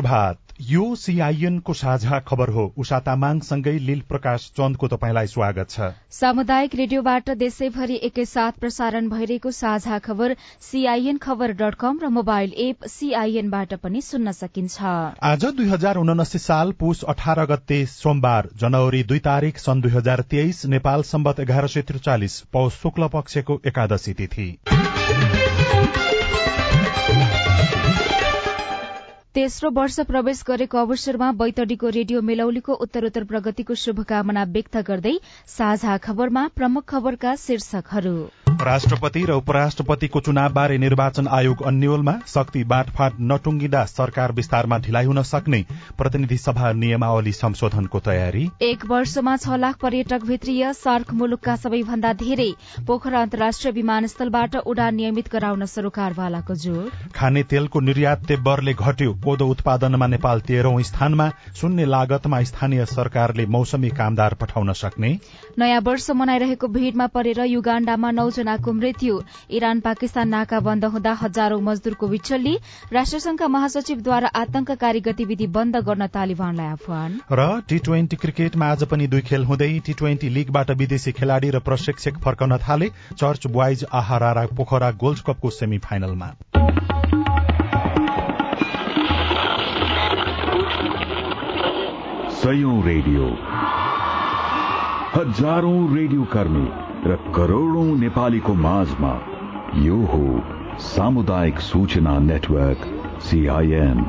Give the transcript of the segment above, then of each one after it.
शुभ प्रभात। यो सीआईएनको साझा खबर हो। उषा तामाङसँगै लील प्रकाश चन्दको तपाईँलाई स्वागत छ। सामुदायिक रेडियोबाट देशैभरि एकैसाथ प्रसारण भइरहेको साझा खबर सीआईएन खबर डट कम र मोबाइल एप सीआईएनबाट पनि सुन्न सकिन्छ। आज दुई हजार उनासी साल पुष अठार गते सोमबार जनवरी दुई तारीक सन् दुई हजार तेइस नेपाल सम्बत एघार सय त्रिचालिस पौष शुक्ल पक्षको एकादशी तिथि। तेस्रो वर्ष प्रवेश गरेको अवसरमा बैतडीको रेडियो मेलौलीको उत्तरोत्तर प्रगतिको शुभकामना व्यक्त गर्दै साझा खबरमा प्रमुख खबरका शीर्षकहरू। राष्ट्रपति र उपराष्ट्रपतिको चुनावबारे निर्वाचन आयोग अन्यलमा शक्ति बाँडफाँड नटुङ्गिँदा सरकार विस्तारमा ढिलाइ हुन सक्ने प्रतिनिधि सभा नियमावली संशोधनको तयारी। एक वर्षमा छ लाख पर्यटक भित्रिय सार्क मुलुकका सबैभन्दा धेरै पोखरा अन्तर्राष्ट्रिय विमानस्थलबाट उडान नियमित गराउन सरकारवालाको जोड़। खाने तेलको निर्यात तेब्बरले घट्यो। कोदो उत्पादनमा नेपाल तेह्रौं स्थानमा शून्य लागतमा स्थानीय सरकारले मौसमी कामदार पठाउन सक्ने। नयाँ वर्ष मनाइरहेको भीड़मा परेर युगाण्डामा नौजनाको मृत्यु। इरान पाकिस्तान नाका बन्द हुँदा हजारौं मजदूरको विचल्ली। राष्ट्रसंघका महासचिवद्वारा आतंककारी गतिविधि बन्द गर्न तालिबानलाई आह्वान। र टी ट्वेन्टी क्रिकेटमा आज पनि दुई खेल हुँदै टी ट्वेन्टी लीगबाट विदेशी खेलाड़ी र प्रशिक्षक फर्कन थाले चर्च बोइज आहारा पोखरा गोल्ड कपको सेमी फाइनलमा सयौं रेडियो। हजारौं रेडियो कर्मी र करोड़ौं नेपालीको माझमा यो हो सामुदायिक सूचना नेटवर्क सीआईएन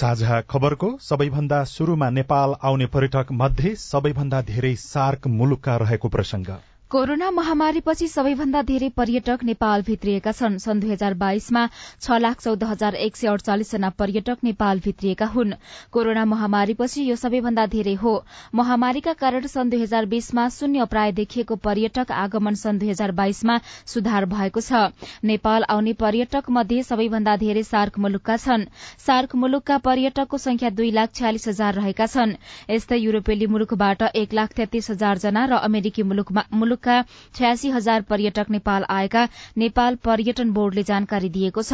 साझा खबरको सबैभन्दा शुरूमा नेपाल आउने पर्यटक मध्ये सबैभन्दा धेरै सार्क मुलुकका रहेको प्रसंग कोरोना महामारीपछि सबैभन्दा धेरै पर्यटक नेपाल भित्रिएका छन्। सन् दुई हजार बाइसमा छ लाख चौध हजार एक सय अडचालिस जना पर्यटक नेपाल भित्रिएका हुन्। कोरोना महामारीपछि यो सबैभन्दा धेरै हो। महामारीका कारण सन् दुई हजार बीसमा शून्य प्राय देखिएको पर्यटक आगमन सन् दुई हजार बाइसमा सुधार भएको छ। नेपाल आउने पर्यटक मध्ये सबैभन्दा धेरै सार्क मुलुकका छन्। सार्क मुलुकका पर्यटकको संख्या दुई लाख छ्यालिस हजार रहेका छन्। यस्तै युरोपेली मुलुकबाट एक लाख तेत्तीस हजार जना र अमेरिकी मुलुक मुलुकका छयासी हजार पर्यटक नेपाल आएका नेपाल पर्यटन बोर्डले जानकारी दिएको छ।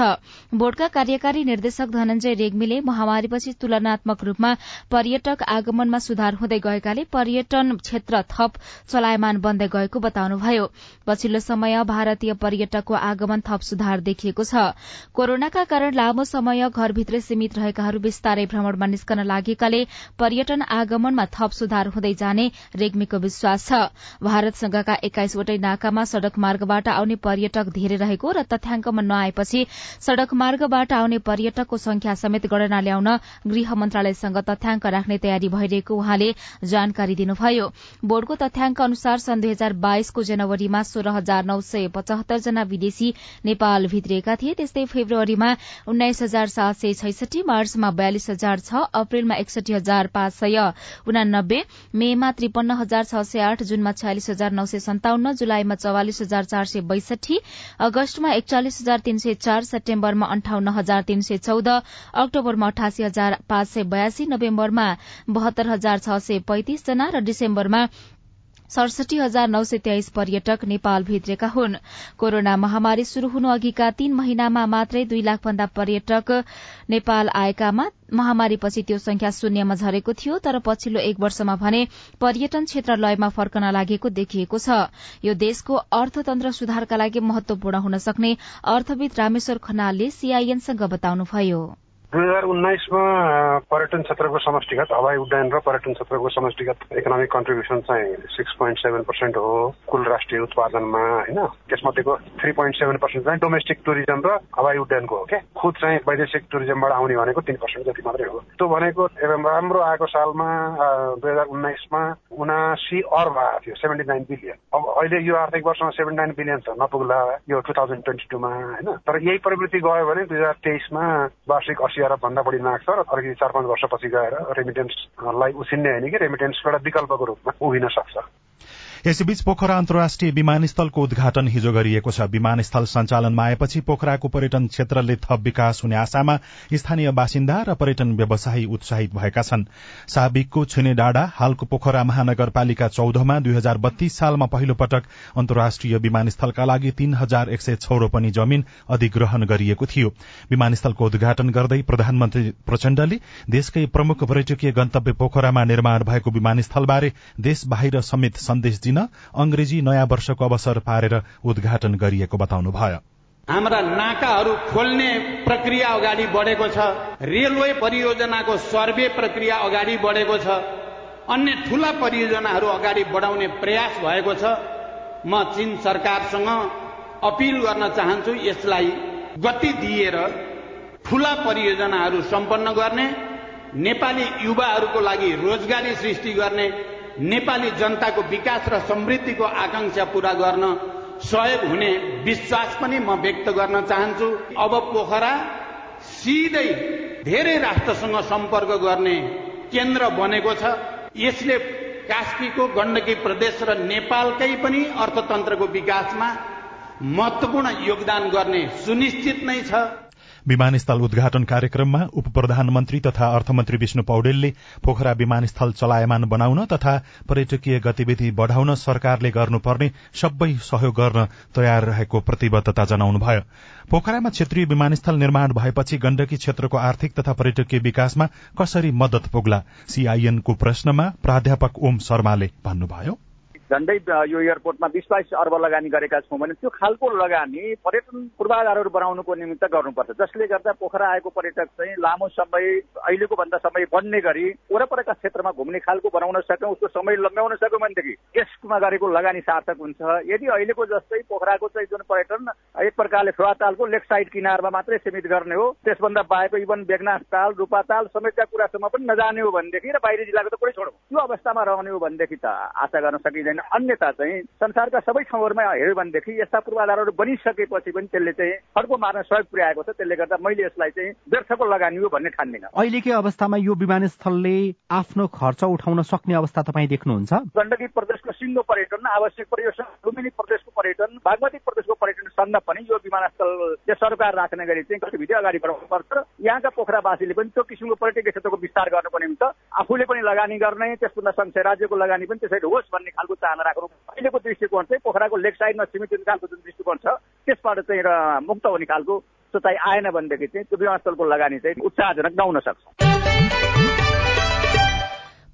बोर्डका कार्यकारी निर्देशक धनञ्जय रेग्मीले महामारीपछि तुलनात्मक रूपमा पर्यटक आगमनमा सुधार हुँदै गएकाले पर्यटन क्षेत्र थप चलायमान बन्दै गएको बताउनुभयो। पछिल्लो समय भारतीय पर्यटकको आगमन थप सुधार देखिएको छ। कोरोनाका कारण लामो समय घरभित्रै सीमित रहेकाहरू विस्तारै भ्रमणमा निस्कन लागेकाले पर्यटन आगमनमा थप सुधार हुँदै जाने रेग्मीको विश्वास छ। भारतसँगका जिल्लाका एक्काइसवटै नाकामा सड़क मार्गबाट आउने पर्यटक धेरै रहेको र तथ्याङ्कमा नआएपछि सड़क मार्गबाट आउने पर्यटकको संख्या समेत गणना ल्याउन गृह मन्त्रालयसँग तथ्याङ्क राख्ने तयारी भइरहेको उहाँले जानकारी दिनुभयो। बोर्डको तथ्याङ्क अनुसार सन् दुई हजार बाइसको जनवरीमा सोह्र हजार नौ सय पचहत्तर जना विदेशी नेपाल भित्रिएका थिए। त्यस्तै फेब्रुअरीमा उन्नाइस हजार सात सय छैसठी मार्चमा बयालिस हजार छ अप्रेलमा एकसठी हजार पाँच सय उनानब्बे मेमा त्रिपन्न हजार छ सय आठ जूनमा छयालिस हजार नौ सय सन्ताउन्न जुलाईमा चौवालिस हजार चार सय बैसठी अगस्तमा एकचालिस हजार तीन सय चार सेप्टेम्बरमा अन्ठाउन्न हजार तीन सय चौध अक्टोबरमा अठासी हजार पाँच सय बयासी नोभेम्बरमा बहत्तर हजार छ सय पैंतिस जना र डिसेम्बरमा सडसठी हजार नौ सय तेइस पर्यटक नेपाल भित्रेका हुन्। कोरोना महामारी शुरू हुनु अघिका तीन महिनामा मात्रै दुई लाख भन्दा पर्यटक नेपाल आएकामा महामारीपछि त्यो संख्या शून्यमा झरेको थियो तर पछिल्लो एक वर्षमा भने पर्यटन क्षेत्र लयमा फर्कन लागेको देखिएको छ। यो देशको अर्थतन्त्र सुधारका लागि महत्वपूर्ण हुन सक्ने अर्थविद रामेश्वर खनालले सीआईएनसँग बताउनुभयो। दुई हजार उन्नाइसमा पर्यटन क्षेत्रको समष्टिगत हवाई उड्डयन र पर्यटन क्षेत्रको समष्टिगत इकोनोमिक कन्ट्रिब्युसन चाहिँ सिक्स पोइन्ट सेभेन पर्सेन्ट हो कुल राष्ट्रिय उत्पादनमा होइन त्यसमध्येको थ्री पोइन्ट सेभेन पर्सेन्ट चाहिँ डोमेस्टिक टुरिज्म र हवाई उड्डयनको हो क्या खुद चाहिँ वैदेशिक टुरिज्मबाट आउने भनेको तिन पर्सेन्ट जति मात्रै हो त्यो भनेको राम्रो आएको सालमा दुई हजार उन्नाइसमा उनासी अर्ब आएको थियो सेभेन्टी नाइन बिलियन अब अहिले यो आर्थिक वर्षमा सेभेन्टी नाइन बिलियन छ नपुग्ला यो टु थाउजन्ड ट्वेन्टी टूमा होइन तर यही प्रवृत्ति गयो भने दुई हजार तेइसमा वार्षिक असी अरब भन्दा बढी नाक छ र अलिकति चार पाँच वर्षपछि गएर रेमिटेन्सलाई उसिन्ने होइन कि रेमिटेन्स एउटा विकल्पको रूपमा उभिन सक्छ। यसैबीच पोखरा अन्तर्राष्ट्रिय विमानस्थलको उद्घाटन हिजो गरिएको छ। विमानस्थल सञ्चालनमा आएपछि पोखराको पर्यटन क्षेत्रले थप विकास हुने आशामा स्थानीय बासिन्दा र पर्यटन व्यवसायी उत्साहित भएका छन्। साबिकको छुने डाँडा हालको पोखरा महानगरपालिका चौधमा दुई हजार बत्तीस सालमा पहिलो पटक अन्तर्राष्ट्रिय विमानस्थलका लागि तीन हजार एक सय छ रोपनी जमीन अधिग्रहण गरिएको थियो। विमानस्थलको उद्घाटन गर्दै प्रधानमन्त्री प्रचण्डले देशकै प्रमुख पर्यटकीय गन्तव्य पोखरामा निर्माण भएको विमानस्थलबारे देश बाहिर समेत सन्देश दिन अंग्रेजी नयाँ वर्षको अवसर पारेर उद्घाटन गरिएको बताउनुभयो। हाम्रा नाकाहरू खोल्ने प्रक्रिया अगाडि बढेको छ। रेलवे परियोजनाको सर्वे प्रक्रिया अगाडि बढेको छ। अन्य ठूला परियोजनाहरू अगाडि बढाउने प्रयास भएको छ। म चीन सरकारसँग अपिल गर्न चाहन्छु यसलाई गति दिएर ठूला परियोजनाहरू सम्पन्न गर्ने नेपाली युवाहरूको लागि रोजगारी सृष्टि गर्ने नेपाली जनताको विकास र समृद्धिको आकांक्षा पूरा गर्न सहयोग हुने विश्वास पनि म व्यक्त गर्न चाहन्छु। अब पोखरा सिधै धेरै राष्ट्रसँग सम्पर्क गर्ने केन्द्र बनेको छ। यसले कास्कीको गण्डकी प्रदेश र नेपालकै पनि अर्थतन्त्रको विकासमा महत्वपूर्ण योगदान गर्ने सुनिश्चित नै छ। विमानस्थल उद्घाटन कार्यक्रममा उप प्रधानमन्त्री तथा अर्थमन्त्री विष्णु पौडेलले पोखरा विमानस्थल चलायमान बनाउन तथा पर्यटकीय गतिविधि बढ़ाउन सरकारले गर्नुपर्ने सबै सहयोग गर्न तयार रहेको प्रतिबद्धता जनाउनुभयो। पोखरामा क्षेत्रीय विमानस्थल निर्माण भएपछि गण्डकी क्षेत्रको आर्थिक तथा पर्यटकीय विकासमा कसरी मदत पुग्ला? सीआईएनको प्रश्नमा प्राध्यापक ओम शर्माले भन्नुभयो। झन्डै यो एयरपोर्टमा बिस बाइस अर्ब लगानी गरेका छौँ भने त्यो खालको लगानी पर्यटन पूर्वाधारहरू बनाउनुको निमित्त गर्नुपर्छ। जसले गर्दा पोखरा आएको पर्यटक चाहिँ लामो समय अहिलेको भन्दा समय बढ्ने गरी वरपरका क्षेत्रमा घुम्ने खालको बनाउन सक्यौँ उसको समय लम्ब्याउन सक्यौँ भनेदेखि यसमा गरेको लगानी सार्थक हुन्छ। यदि अहिलेको जस्तै पोखराको चाहिँ जुन पर्यटन एक प्रकारले फेवातालको लेक साइड किनारमा मात्रै सीमित गर्ने हो त्यसभन्दा बाहेक इभन बेगनाथ ताल रूपाताल समेतका कुरासम्म पनि नजाने हो भनेदेखि र बाहिरी जिल्लाको त कुरै छोडौँ। त्यो अवस्थामा रहने हो भनेदेखि त आशा गर्न सकिँदैन। अन्यथा चाहिँ संसारका सबै ठाउँहरूमा हेऱ्यो भनेदेखि यस्ता पूर्वाधारहरू बनिसकेपछि पनि त्यसले चाहिँ अर्को मार्न सहयोग पुर्याएको छ। त्यसले गर्दा मैले यसलाई चाहिँ व्यर्थको लगानी हो भन्ने ठान्दिनँ। अहिलेकै अवस्थामा यो विमानस्थलले आफ्नो खर्च उठाउन सक्ने अवस्था तपाईँ देख्नुहुन्छ? गण्डकी प्रदेशको सिङ्गो पर्यटन आवश्यक परियोजना लुम्बिनी प्रदेशको पर्यटन बागमती प्रदेशको पर्यटन सङ्घ पनि यो विमानस्थल सरकार राख्ने गरी चाहिँ गतिविधि अगाडि बढाउनु पर्छ। यहाँका पोखरावासीले पनि त्यो किसिमको पर्यटकीय क्षेत्रको विस्तार गर्नुको निम्ति आफूले पनि लगानी गर्ने त्यसभन्दा सँगसँगै राज्यको लगानी पनि त्यसरी होस् भन्ने खालको चाहना राख्नु अहिलेको दृष्टिकोण चाहिँ पोखराको लेक साइडमा सीमित खालको जुन दृष्टिकोण छ त्यसबाट चाहिँ र मुक्त हुने खालको सोचाइ आएन भनेदेखि चाहिँ त्यो विमानस्थलको लगानी चाहिँ उत्साहजनक नहुन सक्छ।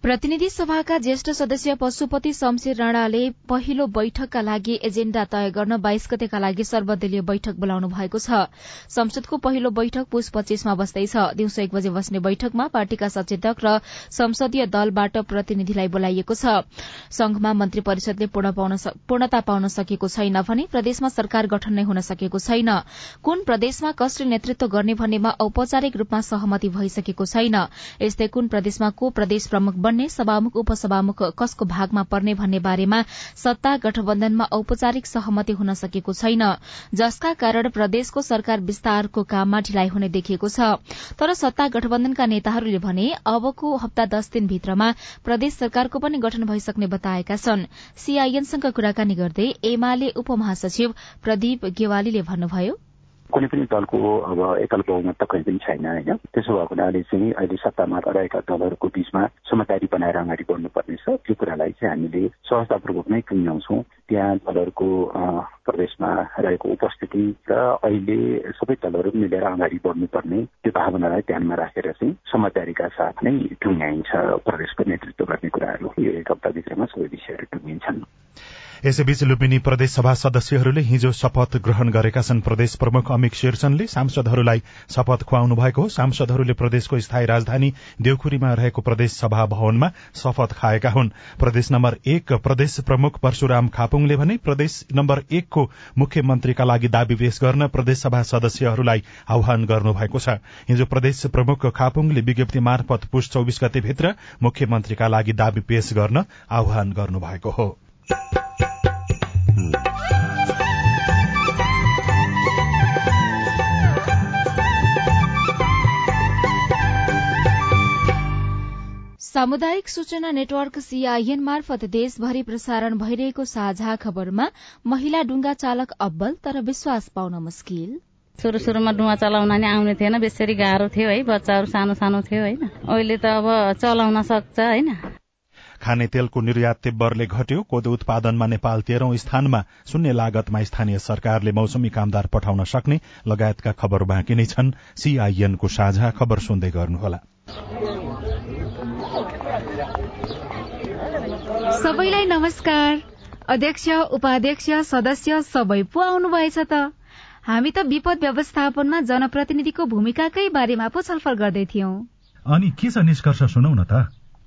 प्रतिनिधि सभाका ज्येष्ठ सदस्य पशुपति शमशेर राणाले पहिलो बैठकका लागि एजेण्डा तय गर्न बाइस गतेका लागि सर्वदलीय बैठक बोलाउनु भएको छ। संसदको पहिलो बैठक पुष पच्चीसमा बस्दैछ। दिउँसो एक बजे बस्ने बैठकमा पार्टीका सचेतक र संसदीय दलबाट प्रतिनिधिलाई बोलाइएको छ। संघमा मन्त्री परिषदले पूर्णता पाउन सकेको छैन भने प्रदेशमा सरकार गठन नै हुन सकेको छैन। कुन प्रदेशमा कसले नेतृत्व गर्ने भन्नेमा औपचारिक रूपमा सहमति भइसकेको छैन। यस्तै कुन प्रदेशमा को प्रदेश प्रमुख बन्ने सभामुख उपसभामुख कसको भागमा पर्ने भन्ने बारेमा सत्ता गठबन्धनमा औपचारिक सहमति हुन सकेको छैन। जसका कारण प्रदेशको सरकार विस्तारको काममा ढिलाइ हुने देखिएको छ। तर सत्ता गठबन्धनका नेताहरूले भने अबको हप्ता दस दिनभित्रमा प्रदेश सरकारको पनि गठन भइसक्ने बताएका छन्। सीआईएनसँग कुराकानी गर्दै एमाले उपमहासचिव प्रदीप गेवालीले भन्नुभयो। कुनै पनि दलको अब एकल बहुमत त कहीँ पनि छैन होइन त्यसो भएको हुनाले चाहिँ अहिले सत्तामा रहेका दलहरूको बिचमा समझदारी बनाएर अगाडि बढ्नुपर्ने छ त्यो कुरालाई चाहिँ हामीले सहजतापूर्वक नै टुङ्ग्याउँछौँ त्यहाँ दलहरूको प्रदेशमा रहेको उपस्थिति र अहिले सबै दलहरू मिलेर अगाडि बढ्नुपर्ने त्यो भावनालाई ध्यानमा राखेर चाहिँ समझदारीका साथ नै टुङ्ग्याइन्छ प्रदेशको नेतृत्व गर्ने कुराहरू यो एक हप्ताभित्रमा सबै विषयहरू टुङ्गिन्छन् यसैबीच लुम्बिनी प्रदेश सभा सदस्यहरूले हिजो शपथ ग्रहण गरेका छन्। प्रदेश प्रमुख अमिक शेरचनले सांसदहरूलाई शपथ खुवाउनु भएको हो। सांसदहरूले प्रदेशको स्थायी राजधानी देवखुरीमा रहेको प्रदेश सभा भवनमा शपथ खाएका हुन्। प्रदेश नम्बर एक प्रदेश प्रमुख परशुराम खापुङले भने प्रदेश नम्बर एकको मुख्यमन्त्रीका लागि दावी पेश गर्न प्रदेशसभा सदस्यहरूलाई आह्वान गर्नुभएको छ। हिजो प्रदेश प्रमुख खापुङले विज्ञप्ति मार्फत पुष चौविस गतेभित्र मुख्यमन्त्रीका लागि दावी पेश गर्न आह्वान गर्नुभएको हो। सामुदायिक सूचना नेटवर्क सीआईएन मार्फत देशभरि प्रसारण भइरहेको साझा खबरमा महिला डुङ्गा चालक अब्बल तर विश्वास पाउन मुस्किल। सुरु सुरुमा डुवा चलाउन नि आउने थिएन बेसरी गाह्रो थियो है बच्चाहरू सानो सानो थियो होइन। अहिले त अब चलाउन सक्छ होइन। खाने तेलको निर्यात तिब्बरले घट्यो कोदो उत्पादनमा नेपाल तेह्रौं स्थानमा शून्य लागतमा स्थानीय सरकारले मौसमी कामदार पठाउन सक्ने लगायतका खबर बाँकी नै छन्। सीआईएनको साझा खबर सुन्दै गर्नुहोला। सबैलाई नमस्कार। अध्यक्ष उपाध्यक्ष सदस्य सबै पो आउनुभएछ त? हामी त विपद व्यवस्थापनमा जनप्रतिनिधिको भूमिकाकै बारेमा पो छलफल गर्दै थियौं। अनि के छ निष्कर्ष सुनौ न त?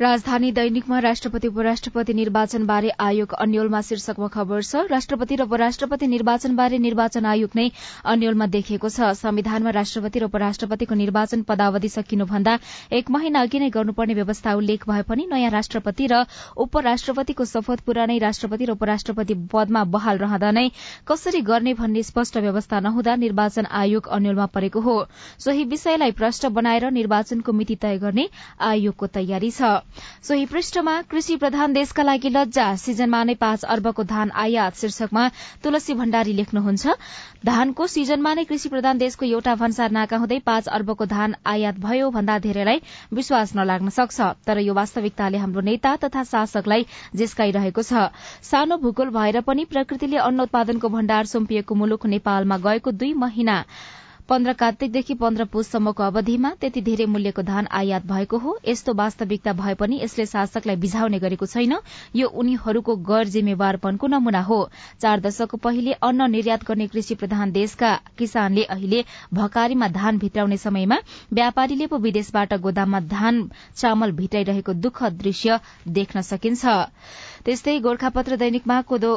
राजधानी दैनिकमा राष्ट्रपति उपराष्ट्रपति निर्वाचनबारे आयोग अन्यलमा शीर्षकमा खबर छ। राष्ट्रपति र उपराष्ट्रपति निर्वाचनबारे निर्वाचन आयोग नै अन्यलमा देखिएको छ। संविधानमा राष्ट्रपति र उपराष्ट्रपतिको निर्वाचन पदावधि सकिनुभन्दा एक महिना अघि नै गर्नुपर्ने व्यवस्था उल्लेख भए पनि नयाँ राष्ट्रपति र उपराष्ट्रपतिको शपथ पुरानै राष्ट्रपति र उपराष्ट्रपति पदमा बहाल रहँदा नै कसरी गर्ने भन्ने स्पष्ट व्यवस्था नहुँदा निर्वाचन आयोग अन्यलमा परेको हो। सोही विषयलाई प्रष्ट बनाएर निर्वाचनको मिति तय गर्ने आयोगको तयारी छ। सोही पृष्ठमा कृषि प्रधान देशका लागि लज्जा। सिजनमा नै पाँच अर्बको धान आयात। शीर्षकमा तुलसी भण्डारी लेख्नुहुन्छ। धानको सिजनमा नै कृषि प्रधान देशको एउटा भन्सार नाका हुँदै पाँच अर्बको धान आयात भयो भन्दा धेरैलाई विश्वास नलाग्न सक्छ। तर यो वास्तविकताले हाम्रो नेता तथा शासकलाई जिस्काइरहेको छ। सानो भूगोल भएर पनि प्रकृतिले अन्न उत्पादनको भण्डार सुम्पिएको मुलुक नेपालमा गएको दुई महिना। पन्ध्र कार्तिकदेखि पन्ध्र पुससम्मको अवधिमा त्यति धेरै मूल्यको धान आयात भएको हो। यस्तो वास्तविकता भए पनि यसले शासकलाई बिझाउने गरेको छैन। यो उनीहरूको गैर जिम्मेवारपनको नमूना हो। चार दशकको पहिले अन्न निर्यात गर्ने कृषि प्रधान देशका किसानले अहिले भकारीमा धान भित्राउने समयमा व्यापारीले पो विदेशबाट गोदाममा धान चामल भित्राइरहेको दुःखद दृश्य देख्न सकिन्छ। त्यस्तै गोर्खापत्र दैनिकमा कोदो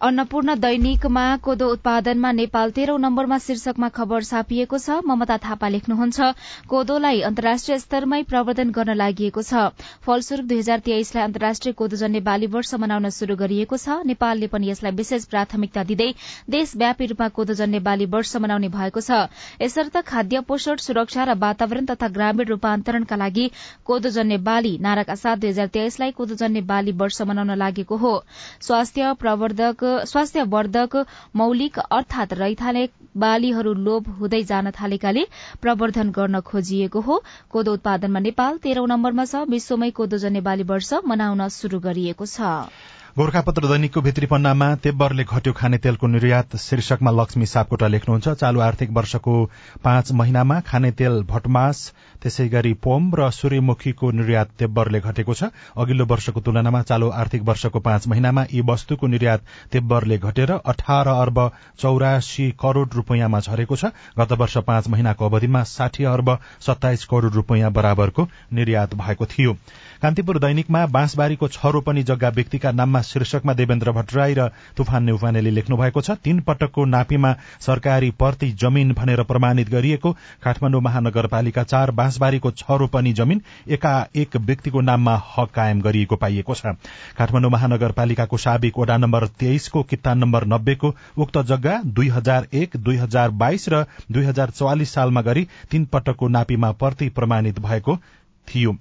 अन्नपूर्ण दैनिकमा कोदो उत्पादनमा नेपाल तेह्रौं नम्बरमा शीर्षकमा खबर छापिएको छ। ममता थापा लेख्नुहुन्छ कोदोलाई अन्तर्राष्ट्रिय स्तरमै प्रवर्धन गर्न लागि छ। फलस्वरूप दुई हजार तेइसलाई अन्तर्राष्ट्रिय कोदोजन्य बाली वर्ष मनाउन शुरू गरिएको छ। नेपालले पनि यसलाई विशेष प्राथमिकता दिँदै देशव्यापी रूपमा कोदोजन्य बाली वर्ष मनाउने भएको छ। यसर्थ खाद्य पोषण सुरक्षा र वातावरण तथा ग्रामीण रूपान्तरणका लागि कोदोजन्य बाली नाराका साथ दुई हजार तेइसलाई कोदोजन्य बाली वर्ष मनाउन लागेको हो। स्वास्थ्य प्रवर्धक स्वास्थ्यवर्धक मौलिक अर्थात रैथाने बालीहरू लोभ हुँदै जान थालेकाले प्रवर्धन गर्न खोजिएको हो। कोदो उत्पादनमा नेपाल तेह्रौं नम्बरमा छ। विश्वमै कोदोजन्य बाली वर्ष मनाउन शुरू गरिएको छ। गोर्खापत्र दैनिकको भित्री पन्नामा तेब्बरले घट्यो खाने तेलको निर्यात। शीर्षकमा लक्ष्मी सापकोटा लेख्नुहुन्छ चालू आर्थिक वर्षको पाँच महिनामा खाने तेल भटमास त्यसै गरी पोम र सूर्यमुखीको निर्यात तेब्बरले घटेको छ। अघिल्लो वर्षको तुलनामा चालू आर्थिक वर्षको पाँच महिनामा यी वस्तुको निर्यात तेब्बरले घटेर अठार अर्ब चौरासी करोड़ रूपियाँमा झरेको छ। गत वर्ष पाँच महिनाको अवधिमा साठी अर्ब सत्ताइस करोड़ रूपियाँ बराबरको निर्यात भएको थियो। कान्तिपुर दैनिकमा बाँसबारीको छ रोपनी जग्गा व्यक्तिका नाममा शीर्षकमा देवेन्द्र भट्टराई र तुफान नेउपानेले लेख्नु भएको छ तीन पटकको नापीमा सरकारी पर्ती जमीन भनेर प्रमाणित गरिएको काठमाडौँ महानगरपालिका चार बाँसबारीको छ रोपनी जमीन एका एक व्यक्तिको नाममा हक कायम गरिएको पाइएको छ। काठमाडौँ महानगरपालिकाको साबिक वडा नम्बर तेइसको कित्तान नम्बर नब्बेको उक्त जग्गा दुई हजार एक दुई हजार बाइस र दुई हजार चौवालिस सालमा गरी तीन पटकको नापीमा पर्ती प्रमाणित भएको थियो।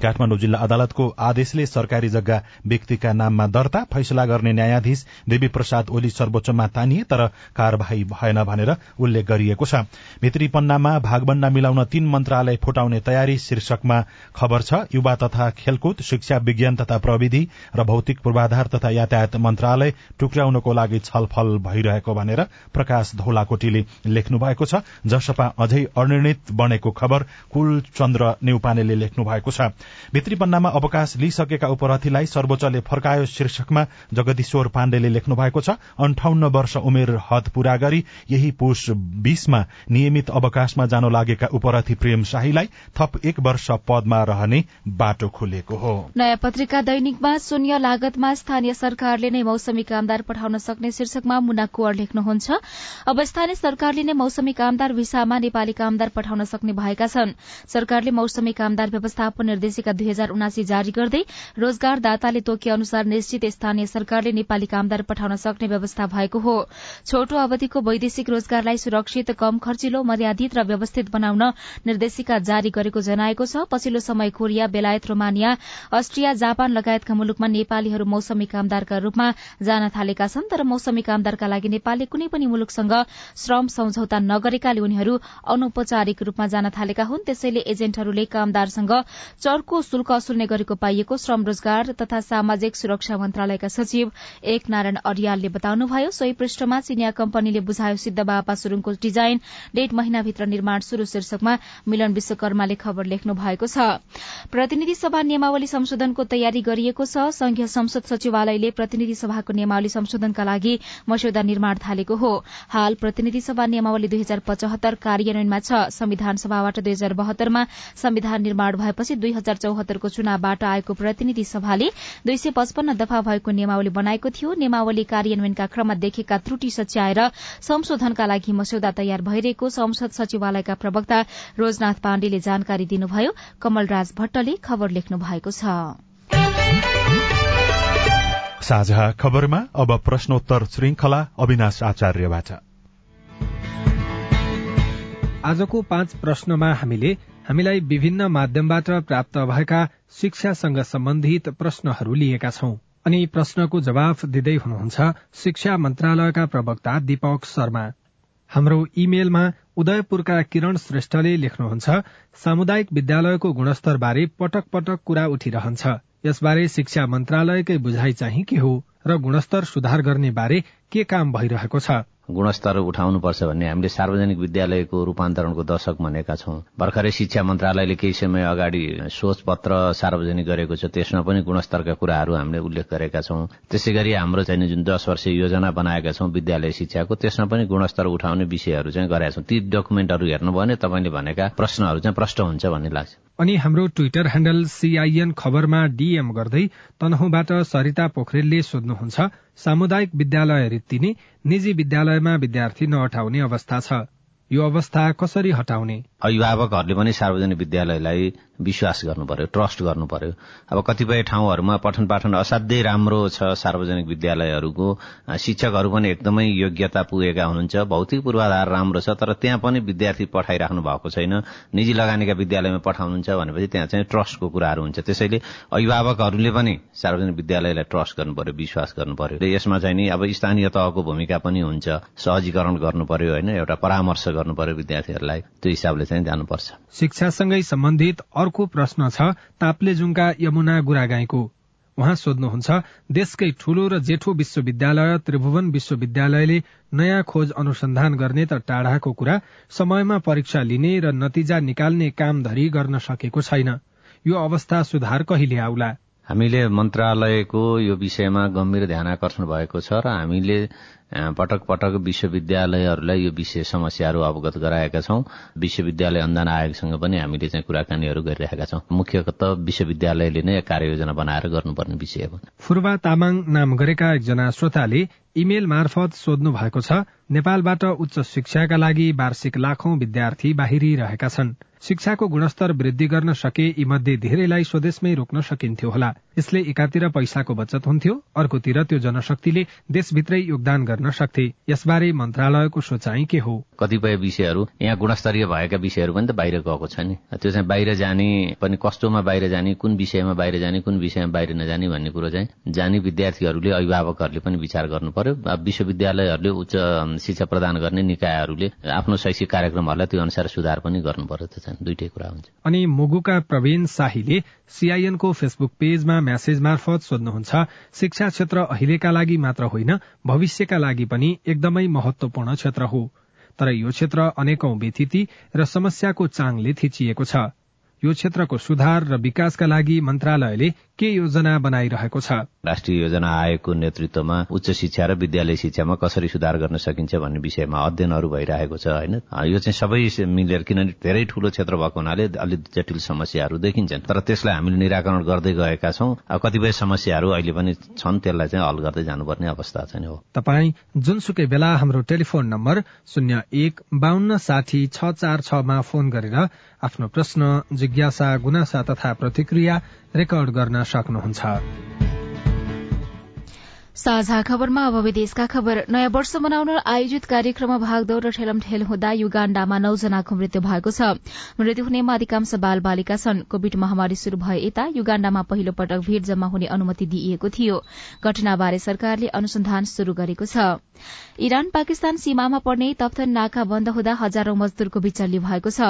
काठमाडौँ जिल्ला अदालतको आदेशले सरकारी जग्गा व्यक्तिका नाममा दर्ता फैसला गर्ने न्यायाधीश देवी प्रसाद ओली सर्वोच्चमा तानिए तर कार्यवाही भएन भनेर उल्लेख गरिएको छ। भित्री पन्नामा भागबण्डा मिलाउन तीन मन्त्रालय फुटाउने तयारी शीर्षकमा खबर छ। युवा तथा खेलकुद शिक्षा विज्ञान तथा प्रविधि र भौतिक पूर्वाधार तथा यातायात मन्त्रालय टुक्राउनको लागि छलफल भइरहेको भनेर प्रकाश धौलाकोटीले लेख्नु भएको छ। जसपा अझै अनिर्णित बनेको खबर कुल चन्द्र नेउपानेले लेख्नु भएको छ। भित्री पन्नामा अवकाश लिइसकेका उपरथीलाई सर्वोच्चले फर्कायो शीर्षकमा जगदीश्वर पाण्डेले लेख्नु भएको छ अन्ठाउन्न वर्ष उमेर हद पूरा गरी यही पुष बीसमा नियमित अवकाशमा जान लागेका उपरथी प्रेम शाहीलाई थप एक वर्ष पदमा रहने बाटो खुलेको हो। नयाँ पत्रिका दैनिकमा शून्य लागतमा स्थानीय सरकारले नै मौसमी कामदार पठाउन सक्ने शीर्षकमा मुना कुवर लेख्नुहुन्छ। अब स्थानीय सरकारले नै मौसमी कामदार भिसामा नेपाली कामदार पठाउन सक्ने भएका छन्। सरकारले मौसमी कामदार व्यवस्थापन निर्देश निर्देशिका दुई हजार उनासी जारी गर्दै रोजगारदाताले तोके अनुसार निश्चित स्थानीय सरकारले नेपाली कामदार पठाउन सक्ने व्यवस्था भएको हो। छोटो अवधिको वैदेशिक रोजगारलाई सुरक्षित कम खर्चिलो मर्यादित र व्यवस्थित बनाउन निर्देशिका जारी गरेको जनाएको छ। पछिल्लो समय कोरिया बेलायत रोमानिया अस्ट्रिया जापान लगायतका मुलुकमा नेपालीहरू मौसमी कामदारका रूपमा जान थालेका छन् तर मौसमी कामदारका लागि नेपालले कुनै पनि मुलुकसँग श्रम सम्झौता नगरेकाले उनीहरू अनौपचारिक रूपमा जान थालेका हुन्। त्यसैले एजेन्टहरूले कामदारसँग चर्को शुल्क असुल्ने गरेको पाइएको श्रम रोजगार तथा सामाजिक सुरक्षा मन्त्रालयका सचिव एक नारायण अरियालले बताउनुभयो सोही पृष्ठमा चिनिया कम्पनीले बुझायो सिद्ध बापा सुरुङको डिजाइन डेढ महिनाभित्र निर्माण शुरू शीर्षकमा मिलन विश्वकर्माले खबर लेख्नु भएको छ। प्रतिनिधि सभा नियमावली संशोधनको तयारी गरिएको छ। संघीय संसद सचिवालयले प्रतिनिधि सभाको नियमावली संशोधनका लागि मस्यौदा निर्माण थालेको हो। हाल प्रतिनिधि सभा नियमावली दुई हजार पचहत्तर कार्यान्वयनमा छ। संविधान सभाबाट दुई हजार बहत्तरमा संविधान निर्माण भएपछि दुई हजार चौहत्तरको चुनावबाट आएको प्रतिनिधि सभाले दुई सय पचपन्न दफा भएको नियमावली बनाएको थियो। नियमावली कार्यान्वयनका क्रममा देखेका त्रुटि सच्याएर संशोधनका लागि मस्यौदा तयार भइरहेको संसद सचिवालयका प्रवक्ता रोजनाथ पाण्डेले जानकारी दिनुभयो। कमलराज भट्टले खबर लेख्नु भएको छ। साझा खबरमा अब प्रश्नोत्तर श्रृंखला अविनाश आचार्यबाट। आजको पाँच प्रश्नमा हामीले हामीलाई विभिन्न माध्यमबाट प्राप्त भएका शिक्षासँग सम्बन्धित प्रश्नहरू लिएका छौं। अनि प्रश्नको जवाफ दिँदै हुनुहुन्छ शिक्षा मन्त्रालयका प्रवक्ता दीपक शर्मा। हाम्रो इमेलमा उदयपुरका किरण श्रेष्ठले लेख्नुहुन्छ सामुदायिक विद्यालयको गुणस्तरबारे पटक पटक कुरा उठिरहन्छ। यसबारे शिक्षा मन्त्रालयकै बुझाइ चाहिँ के हो र गुणस्तर सुधार गर्ने बारे के काम भइरहेको छ? गुणस्तर उठाउनुपर्छ भन्ने हामीले सार्वजनिक विद्यालयको रूपान्तरणको दशक भनेका छौं। भर्खरै शिक्षा मन्त्रालयले केही समय अगाडि सोच पत्र सार्वजनिक गरेको छ त्यसमा पनि गुणस्तरका कुराहरू हामीले उल्लेख गरेका छौं। त्यसै गरी हाम्रो चाहिँ जुन दश वर्ष योजना बनाएका छौं विद्यालय शिक्षाको त्यसमा पनि गुणस्तर उठाउने विषयहरू चाहिँ गरेका छौं। ती डकुमेन्टहरू हेर्नुभयो भने तपाईँले भनेका प्रश्नहरू चाहिँ प्रष्ट हुन्छ भन्ने लाग्छ। अनि हाम्रो ट्विटर ह्यान्डल सीआईएन खबरमा डीएम गर्दै तनहुबाट सरिता पोखरेलले सोध्नुहुन्छ सामुदायिक विद्यालय रित्तिने निजी विद्यालयमा विद्यार्थी नअठाउने अवस्था छ। यो अवस्था कसरी हटाउने? अभिभावकहरूले पनि सार्वजनिक विद्यालयलाई विश्वास गर्नु पर्यो ट्रस्ट गर्नु पर्यो अब कतिपय ठाउँहरूमा पठन पाठन असाध्यै राम्रो छ। सार्वजनिक विद्यालयहरूको शिक्षकहरू पनि एकदमै योग्यता पुगेका हुनुहुन्छ। भौतिक पूर्वाधार राम्रो छ तर त्यहाँ पनि विद्यार्थी पठाइराख्नु भएको छैन। निजी लगानीका विद्यालयमा पठाउनुहुन्छ भनेपछि त्यहाँ चाहिँ ट्रस्टको कुराहरू हुन्छ। त्यसैले अभिभावकहरूले पनि सार्वजनिक विद्यालयलाई ट्रस्ट गर्नु पर्यो विश्वास गर्नु पर्यो यसमा चाहिँ नि अब स्थानीय तहको भूमिका पनि हुन्छ। सहजीकरण गर्नु पर्यो होइन एउटा परामर्श गर्नु पर्यो विद्यार्थीहरूलाई। त्यो हिसाबले चाहिँ जानुपर्छ। शिक्षासँगै सम्बन्धित अर्को प्रश्न छ ताप्लेजुङका यमुना गुरागाईको। उहाँ सोध्नुहुन्छ देशकै ठूलो र जेठो विश्वविद्यालय त्रिभुवन विश्वविद्यालयले नयाँ खोज अनुसन्धान गर्ने त टाढाको कुरा समयमा परीक्षा लिने र नतिजा निकाल्ने काम धरी गर्न सकेको छैन। यो अवस्था सुधार कहिले आउला? हामीले मन्त्रालयको यो विषयमा गम्भीर ध्यान आकर्षण भएको छ र हामीले पटक पटक विश्वविद्यालयहरूलाई यो विषय समस्याहरू अवगत गराएका छौं। विश्वविद्यालय अनुदान आयोगसँग पनि हामीले चाहिँ कुराकानीहरू गरिरहेका छौं। मुख्यत विश्वविद्यालयले नै कार्ययोजना बनाएर गर्नुपर्ने विषय हो। फुर्वा तामाङ नाम गरेका एकजना श्रोताले इमेल मार्फत सोध्नु भएको छ नेपालबाट उच्च शिक्षाका लागि वार्षिक लाखौं विद्यार्थी बाहिरिरहेका छन्। शिक्षाको गुणस्तर वृद्धि गर्न सके यी मध्ये धेरैलाई स्वदेशमै रोक्न सकिन्थ्यो होला। यसले एकातिर पैसाको बचत हुन्थ्यो अर्कोतिर त्यो जनशक्तिले देशभित्रै योगदान गर्न सक्थे। यसबारे मन्त्रालयको सोचाइ के हो? कतिपय विषयहरू यहाँ गुणस्तरीय भएका विषयहरू पनि त बाहिर गएको छ नि। त्यो चाहिँ बाहिर जाने पनि कस्तोमा बाहिर जाने कुन विषयमा बाहिर जाने कुन विषयमा बाहिर नजाने भन्ने कुरो चाहिँ जाने विद्यार्थीहरूले अभिभावकहरूले पनि विचार गर्नु पर्यो। विश्वविद्यालयहरूले उच्च शिक्षा प्रदान गर्ने निकायहरूले आफ्नो शैक्षिक कार्यक्रमहरूलाई त्यो अनुसार सुधार पनि गर्नु पर्यो चाहिँ दुइटै कुरा हुन्छ। अनि मुगुका प्रवीण शाहीले सीआईएनको फेसबुक पेजमा म्यासेज मार्फत सोध्नुहुन्छ शिक्षा क्षेत्र अहिलेका लागि मात्र होइन भविष्यका लागि पनि एकदमै महत्वपूर्ण क्षेत्र हो। तर यो क्षेत्र अनेकौं व्यथिति र समस्याको चाङले थिचिएको छ। यो क्षेत्रको सुधार र विकासका लागि मन्त्रालयले के योजना बनाइरहेको छ? राष्ट्रिय योजना आयोगको नेतृत्वमा उच्च शिक्षा र विद्यालय शिक्षामा कसरी सुधार गर्न सकिन्छ भन्ने विषयमा अध्ययनहरू भइरहेको छ होइन? यो चाहिँ सबै मिलेर किनभने धेरै ठूलो क्षेत्र भएको हुनाले अलिक जटिल समस्याहरू देखिन्छन्। तर त्यसलाई हामीले निराकरण गर्दै गएका छौं। कतिपय समस्याहरू अहिले पनि छन् त्यसलाई चाहिँ हल गर्दै जानुपर्ने अवस्था चाहिँ हो। तपाई जुनसुकै बेला हाम्रो टेलिफोन नम्बर शून्य एक बान्न साठी छ चार छमा फोन गरेर आफ्नो प्रश्न जिज्ञासा गुनासा तथा प्रतिक्रिया रेकर्ड गर्न सक्नुहुन्छ। साझा खबरमा अब विदेशका खबर। नयाँ वर्ष मनाउन आयोजित कार्यक्रममा भागदौड़ र ठेलमठेल हुँदा युगाण्डामा नौजनाको मृत्यु भएको छ। मृत्यु हुनेमा अधिकांश बाल बालिका छन्। कोविड महामारी शुरू भए यता युगाण्डामा पहिलो पटक भीड़ जम्मा हुने अनुमति दिइएको थियो। घटनाबारे सरकारले अनुसन्धान शुरू गरेको छ। इरान पाकिस्तान सीमामा पर्ने तप्थन नाका बन्द हुँदा हजारौं मजदूरको विचल्य भएको छ।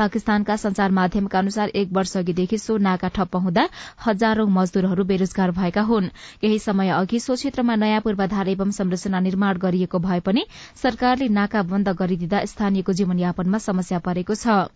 पाकिस्तानका संचार माध्यमका अनुसार एक वर्ष अघिदेखि सो नाका ठप्प हुँदा हजारौं मजदूरहरू बेरोजगार भएका हुन्। केही समय अघि सो क्षेत्रमा नयाँ पूर्वाधार एवं संरचना निर्माण गरिएको भए पनि सरकारले नाका बन्द गरिदिँदा स्थानीयको जीवनयापनमा समस्या परेको छ।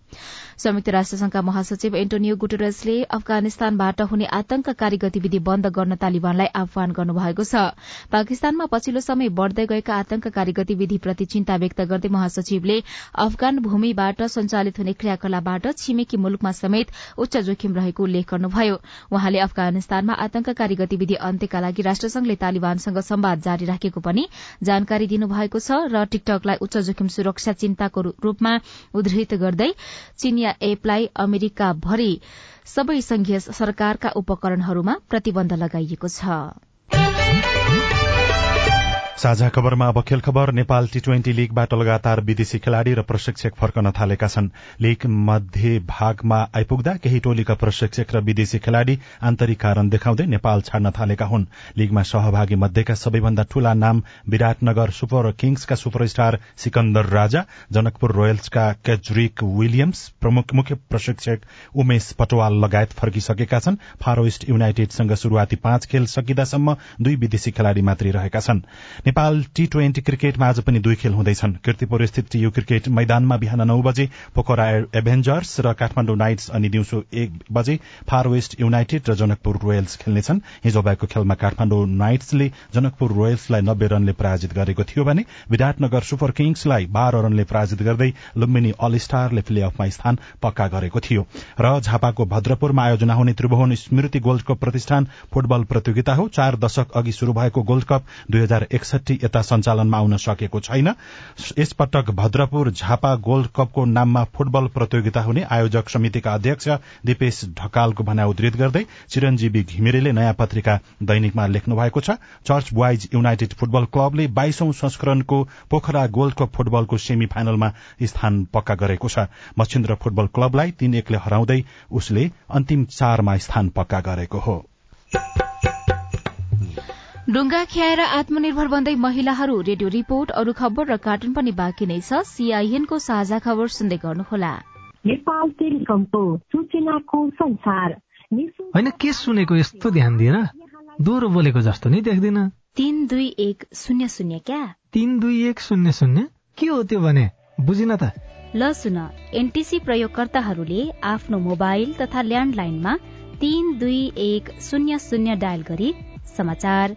संयुक्त राष्ट्र संघका महासचिव एन्टोनियो गुटेरसले अफगानिस्तानबाट हुने आतंककारी गतिविधि बन्द गर्न तालिबानलाई आह्वान गर्नुभएको छ। पाकिस्तानमा पछिल्लो समय बढ़दै गएका आतंककारी गतिविधिप्रति चिन्ता व्यक्त गर्दै महासचिवले अफगान भूमिबाट सञ्चालित हुने क्रियाकलापबाट छिमेकी मुलुकमा समेत उच्च जोखिम रहेको उल्लेख गर्नुभयो। वहाँले अफगानिस्तानमा आतंककारी गतिविधि अन्त्यका लागि राष्ट्रसंघले तालिबानसँग संवाद जारी राखेको पनि जानकारी दिनुभएको छ र टिकटकलाई उच्च जोखिम सुरक्षा चिन्ताको रूपमा उद्धृत गर्दै चीनिया एपलाई अमेरिका भरि सबै संघीय सरकारका उपकरणहरूमा प्रतिबन्ध लगाइएको छ। साझा खबरमा अब खेल खबर नेपाल टी ट्वेन्टी लीगबाट लगातार विदेशी खेलाड़ी र प्रशिक्षक फर्कन थालेका छन्। लीग मध्य भागमा आइपुग्दा केही टोलीका प्रशिक्षक र विदेशी खेलाड़ी आन्तरिक कारण देखाउँदै नेपाल छाड्न थालेका हुन्। लीगमा सहभागी मध्येका सबैभन्दा ठूला नाम विराटनगर सुपर किङ्सका सुपरस्टार सिकन्दर राजा जनकपुर रोयल्सका केजरिक विलियम्स प्रमुख मुख्य प्रशिक्षक उमेश पटवाल लगायत फर्किसकेका छन्। फारोइस्ट युनाइटेडसँग शुरूआती पाँच खेल सकिँदासम्म दुई विदेशी खेलाड़ी मात्रै रहेका छन्। नेपाल टी ट्वेन्टी क्रिकेटमा आज पनि दुई खेल हुँदैछन्। किर्तिपुर स्थित टियु क्रिकेट मैदानमा बिहान नौ बजे पोखरा एभेन्जर्स र काठमाडौँ नाइट्स अनि दिउँसो एक बजे फार वेस्ट युनाइटेड र जनकपुर रोयल्स खेल्नेछन्। हिजो भएको खेलमा काठमाडौँ नाइट्सले जनकपुर रोयल्सलाई नब्बे रनले पराजित गरेको थियो भने विराटनगर सुपर किङ्सलाई बाह्र रनले पराजित गर्दै लुम्बिनी अल स्टारले प्ले अफमा स्थान पक्का गरेको थियो। र झापाको भद्रपुरमा आयोजना हुने त्रिभुवन स्मृति गोल्ड कप प्रतिष्ठान फुटबल प्रतियोगिता हो। चार दशक अघि शुरू भएको गोल्ड कप दुई एकसठी यता सञ्चालनमा आउन सकेको छैन। यसपटक भद्रपुर झापा गोल्ड कपको नाममा फुटबल प्रतियोगिता हुने आयोजक समितिका अध्यक्ष दिपेश ढकालको भनाइ उद्धृत गर्दै चिरञ्जीवी घिमिरेले नयाँ पत्रिका दैनिकमा लेख्नु भएको छ। चर्च बोइज युनाइटेड फुटबल क्लबले बाइसौं संस्करणको पोखरा गोल्ड कप फुटबलको सेमी फाइनलमा स्थान पक्का गरेको छ। मच्छिन्द्र फुटबल क्लबलाई तीन एकले हराउँदै उसले अन्तिम चारमा स्थान पक्का गरेको हो। डुङ्गा ख्याएर आत्मनिर्भर बन्दै महिलाहरू रेडियो रिपोर्ट अरू खबर र कार्टुन पनि बाँकी नै छ। सीआईएनको साझा खबर सुन्दै गर्नुहोला। नेपाल टेलिकमको सूचनाको संसार। होइन के सुनेको यस्तो ध्यान दिएर दोहोरो बोलेको जस्तो नि देख्दिन। तीन दुई एक शून्य शून्य क्या? तीन दुई एक शून्य शून्य? के हो त्यो भने? बुझिन त। ल सुन। एनटिसी प्रयोगकर्ताहरूले आफ्नो मोबाइल तथा ल्यान्डलाइनमा तीन दुई एक शून्य शून्य डायल गरी समाचार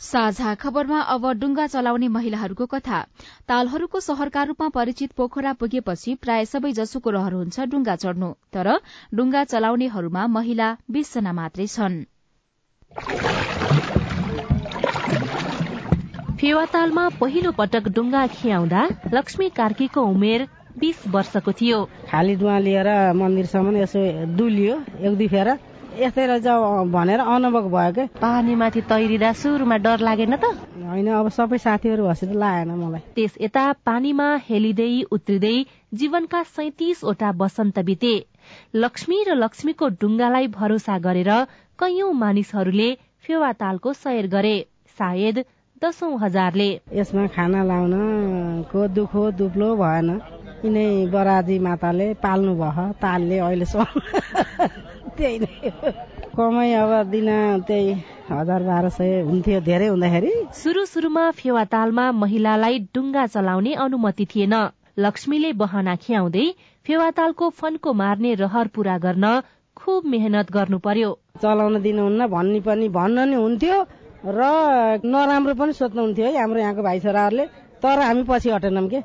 साझा खबरमा अब डुङ्गा चलाउने महिलाहरूको कथा। तालहरूको शहरका रूपमा परिचित पोखरा पुगेपछि प्राय सबै जसोको रहर हुन्छ डुङ्गा चढ्नु तर डुङ्गा चलाउनेहरूमा महिला बीसजना मात्रै छन्। फेवातालमा पहिलो पटक डुङ्गा खियाउँदा लक्ष्मी कार्कीको उमेर बिस वर्षको थियो। खाली डुवा लिएर मन्दिरसम्म यसो डुलियो एक दुई फेर। यस्तै रहेछ भनेर अनुभव भयो क्या पानीमाथि तैरिँदा सुरुमा डर लागेन त? होइन अब सबै साथीहरू त लागेन मलाई। त्यस यता पानीमा हेलिँदै उत्रिँदै जीवनका सैतिसवटा वसन्त बिते। लक्ष्मी र लक्ष्मीको डुङ्गालाई भरोसा गरेर कैयौं मानिसहरूले फेवातालको सैर गरे। सायद दशौं हजारले। यसमा खाना लाउनको दुखो दुब्लो भएन। यिनै बराजी माताले पाल्नु भयो तालले अहिलेसम्म त्यही नै। कमाइ अब दिन त्यही हजार बाह्र सय हुन्थ्यो धेरै हुँदाखेरि। सुरु सुरुमा फेवातालमा महिलालाई डुङ्गा चलाउने अनुमति थिएन। लक्ष्मीले बहना खियाउँदै फेवातालको फन्को मार्ने रहर पूरा गर्न खुब मेहनत गर्नु पर्यो चलाउन दिनुहुन्न भन्ने पनि भन्न नि हुन्थ्यो र नराम्रो पनि सोध्नुहुन्थ्यो है हाम्रो यहाँको भाइ छोराहरूले। तर हामी पछि हटेनौँ के?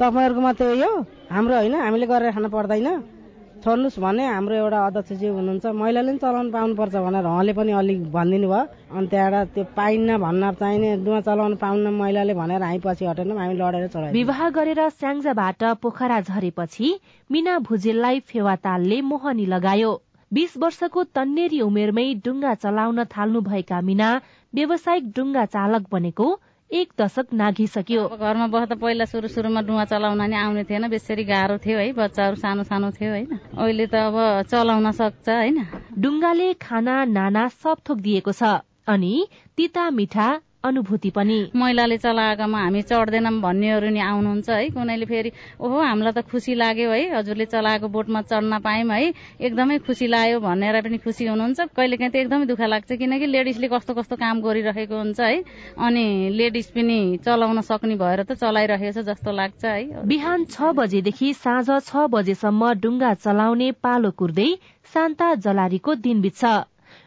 तपाईँहरूको मात्रै हो। हाम्रो होइन हामीले गरेर खान पर्दैन। छोड्नुहोस् भने हाम्रो एउटा अध्यक्षज्यू हुनुहुन्छ। महिलाले पनि चलाउनु पाउनुपर्छ भनेर उहाँले पनि अलिक भनिदिनु भयो। अनि त्यहाँबाट त्यो पाइन्न भन्न चाहिने डुवा चलाउनु पाउन्न महिलाले भनेर हामी पछि हटेनौँ हामी लडेर चढायौँ विवाह गरेर स्याङ्जाबाट पोखरा झरेपछि मिना भुजेललाई फेवातालले मोहनी लगायो। बीस वर्षको तन्नेरी उमेरमै डुङ्गा चलाउन थाल्नु भएका मिना व्यावसायिक डुङ्गा चालक बनेको एक दशक नाघिसक्यो। घरमा बस्दा पहिला सुरु सुरुमा डुवा चलाउन नि आउने थिएन बेसरी गाह्रो थियो है बच्चाहरू सानो सानो थियो होइन। अहिले त अब चलाउन सक्छ होइन। डुङ्गाले खाना नाना सब थोक दिएको छ अनि तिता मिठा अनुभूति पनि। महिलाले चलाएकोमा हामी चढ्दैनौँ भन्नेहरू नि आउनुहुन्छ है कुनैले फेरि ओहो हामीलाई त खुसी लाग्यो है हजुरले चलाएको बोटमा चढ्न पायौँ है एकदमै खुसी लाग्यो भनेर पनि खुसी हुनुहुन्छ। कहिलेकाहीँ त एकदमै दुःख लाग्छ किनकि लेडिजले कस्तो कस्तो काम गरिरहेको हुन्छ है अनि लेडिज पनि चलाउन सक्ने भएर त चलाइरहेछ जस्तो लाग्छ है। बिहान छ बजेदेखि साँझ छ बजेसम्म डुङ्गा चलाउने पालो कुर्दै शान्ता जलारीको दिन बित्छ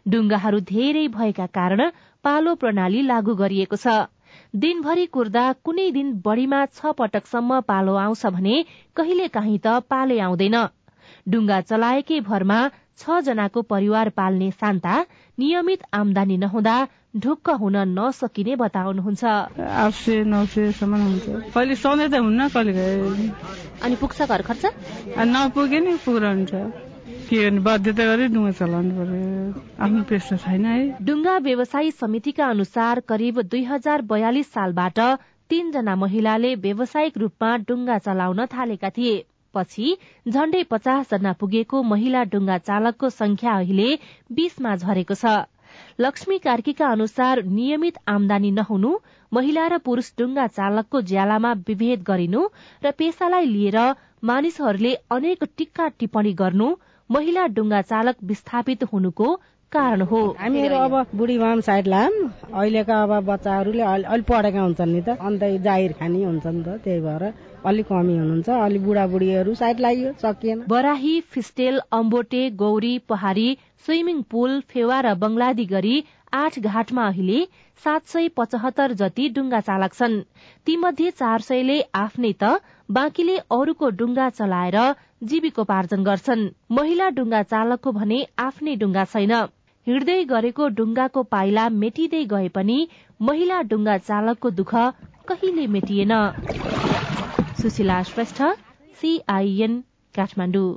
डुङ्गाहरू धेरै भएका कारण पालो प्रणाली लागू गरिएको छ। दिनभरि कुर्दा कुनै दिन बढ़ीमा छ पटकसम्म पालो आउँछ भने कहिले काहीँ त पाले आउँदैन। डुङ्गा चलाएकै भरमा छ जनाको परिवार पाल्ने शान्ता नियमित आमदानी नहुँदा ढुक्क हुन नसकिने बताउनुहुन्छ। अनि पुग्छ घर खर्च? नपुगे नि के बाध्यता गरी डुङ्गा चलाउनु पर्यो। आफ्नो पेसा छैन है। डुङ्गा व्यवसायी समितिका अनुसार करिब दुई हजार बयालिस सालबाट तीनजना महिलाले व्यावसायिक रूपमा डुङ्गा चलाउन थालेका थिए। पछि झण्डै पचास जना पुगेको महिला डुङ्गा चालकको संख्या अहिले बीसमा झरेको छ। लक्ष्मी कार्कीका अनुसार नियमित आमदानी नहुनु महिला र पुरूष डुङ्गा चालकको ज्यालामा विभेद गरिनु र पेसालाई लिएर मानिसहरूले अनेक टिक्का टिप्पणी गर्नु महिला डुङ्गा चालक विस्थापित हुनुको कारण हो। हामीहरू अब बुढी माम साइड लाम अहिलेका अब बच्चाहरूले अलिक पढेका हुन्छन् नि त। अन्त जाहिर खानी हुन्छ नि त त्यही भएर अलिक कमी हुनुहुन्छ। अलिक बुढाबुढीहरू साइड लाग्यो सकिएन। बराही फिस्टेल अम्बोटे गौरी पहाड़ी स्विमिङ पुल फेवा र बंगलादी गरी आठ घाटमा अहिले सात सय पचहत्तर जति डुङ्गा चालक छन्। तीमध्ये चार सयले आफ्नै त बाँकीले अरूको डुङ्गा चलाएर जीविकोपार्जन गर्छन्। महिला डुङ्गा चालकको भने आफ्नै डुङ्गा छैन। हिँड्दै गरेको डुङ्गाको पाइला मेटिँदै गए पनि महिला डुङ्गा चालकको दुःख कहिले मेटिएन। सुशीला श्रेष्ठ सीआईएन काठमाडौँ।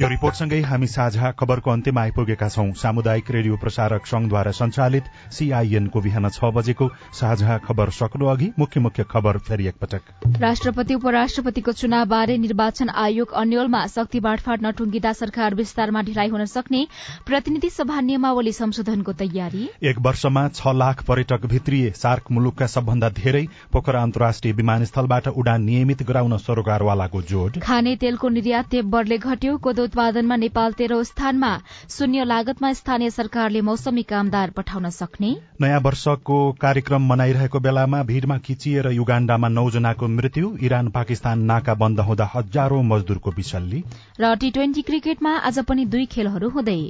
यो रिपोर्टसँगै हामी साझा खबरको अन्त्यमा आइपुगेका छौं। सामुदायिक रेडियो प्रसारक संघद्वारा संचालित सीआईएनको बिहान छ बजेको साझा खबर सक्नु अघि मुख्य मुख्य खबर फेरि एकपटक। राष्ट्रपति उपराष्ट्रपतिको चुनावबारे निर्वाचन आयोग अन्यलमा शक्ति बाँडफाँड नटुङ्गिँदा सरकार विस्तारमा ढिलाइ हुन सक्ने प्रतिनिधि सभा नियमावली संशोधनको तयारी? एक वर्षमा छ लाख पर्यटक भित्रिए सार्क मुलुकका सबभन्दा धेरै पोखरा अन्तर्राष्ट्रिय विमानस्थलबाट उडान नियमित गराउन सरोकारवालाको जोड। खाने तेलको निर्यात तेब्बरले घट्यो कोदो उत्पादनमा नेपाल तेह्रौं स्थानमा शून्य लागतमा स्थानीय सरकारले मौसमी कामदार पठाउन सक्ने? नयाँ वर्षको कार्यक्रम मनाइरहेको बेलामा भीड़मा खिचिएर युगाण्डामा नौजनाको मृत्यु इरान पाकिस्तान नाका बन्द हुँदा हजारौं मजदूरको विसल्ली र टी ट्वेन्टी क्रिकेटमा आज पनि दुई खेलहरू हुँदै।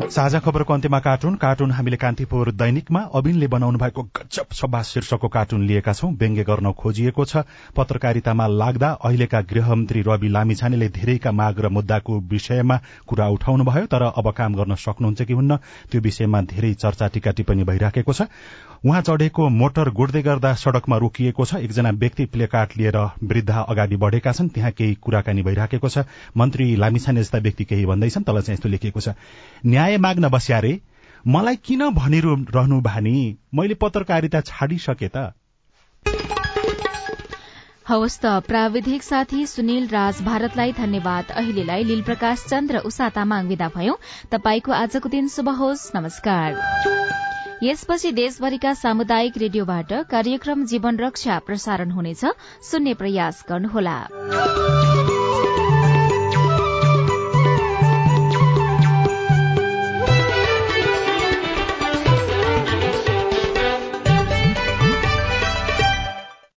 साझा खबरको अन्त्यमा कार्टुन। कार्टुन हामीले कान्तिपुर दैनिकमा अबिनले बनाउनु भएको गजब सभा शीर्षकको कार्टुन लिएका छौं। व्यङ्ग्य गर्न खोजिएको छ। पत्रकारितामा लाग्दा अहिलेका गृहमन्त्री रवि लामिछानेले धेरैका माग र मुद्दाको विषयमा कुरा उठाउनु भयो तर अब काम गर्न सक्नुहुन्छ कि हुन्न त्यो विषयमा धेरै चर्चा टीका टिप्पणी भइराखेको छ। उहाँ चढ़ेको मोटर गुड्दै गर्दा सड़कमा रोकिएको छ। एकजना व्यक्ति प्लेकार्ड लिएर वृद्ध अगाडि बढ़ेका छन्। त्यहाँ केही कुराकानी भइराखेको छ। मन्त्री लामिछाने जस्ता व्यक्ति केही भन्दैछन् तल चाहिँ यस्तो लेखिएको छ। माग्न बस्यारे मलाई किन भनिरहनु भानी? मैले पत्रकारिता छाडिसके त। हवस् त प्राविधिक साथी सुनिल राज भारतलाई धन्यवाद। अहिलेलाई लील प्रकाश चन्द्र उषा तामाङ विदा भयौं। तपाईँको आजको दिन शुभ होस्। नमस्कार। यसपछि देशभरिका सामुदायिक रेडियोबाट कार्यक्रम जीवन रक्षा प्रसारण हुनेछ। सुन्ने प्रयास गर्नुहोला।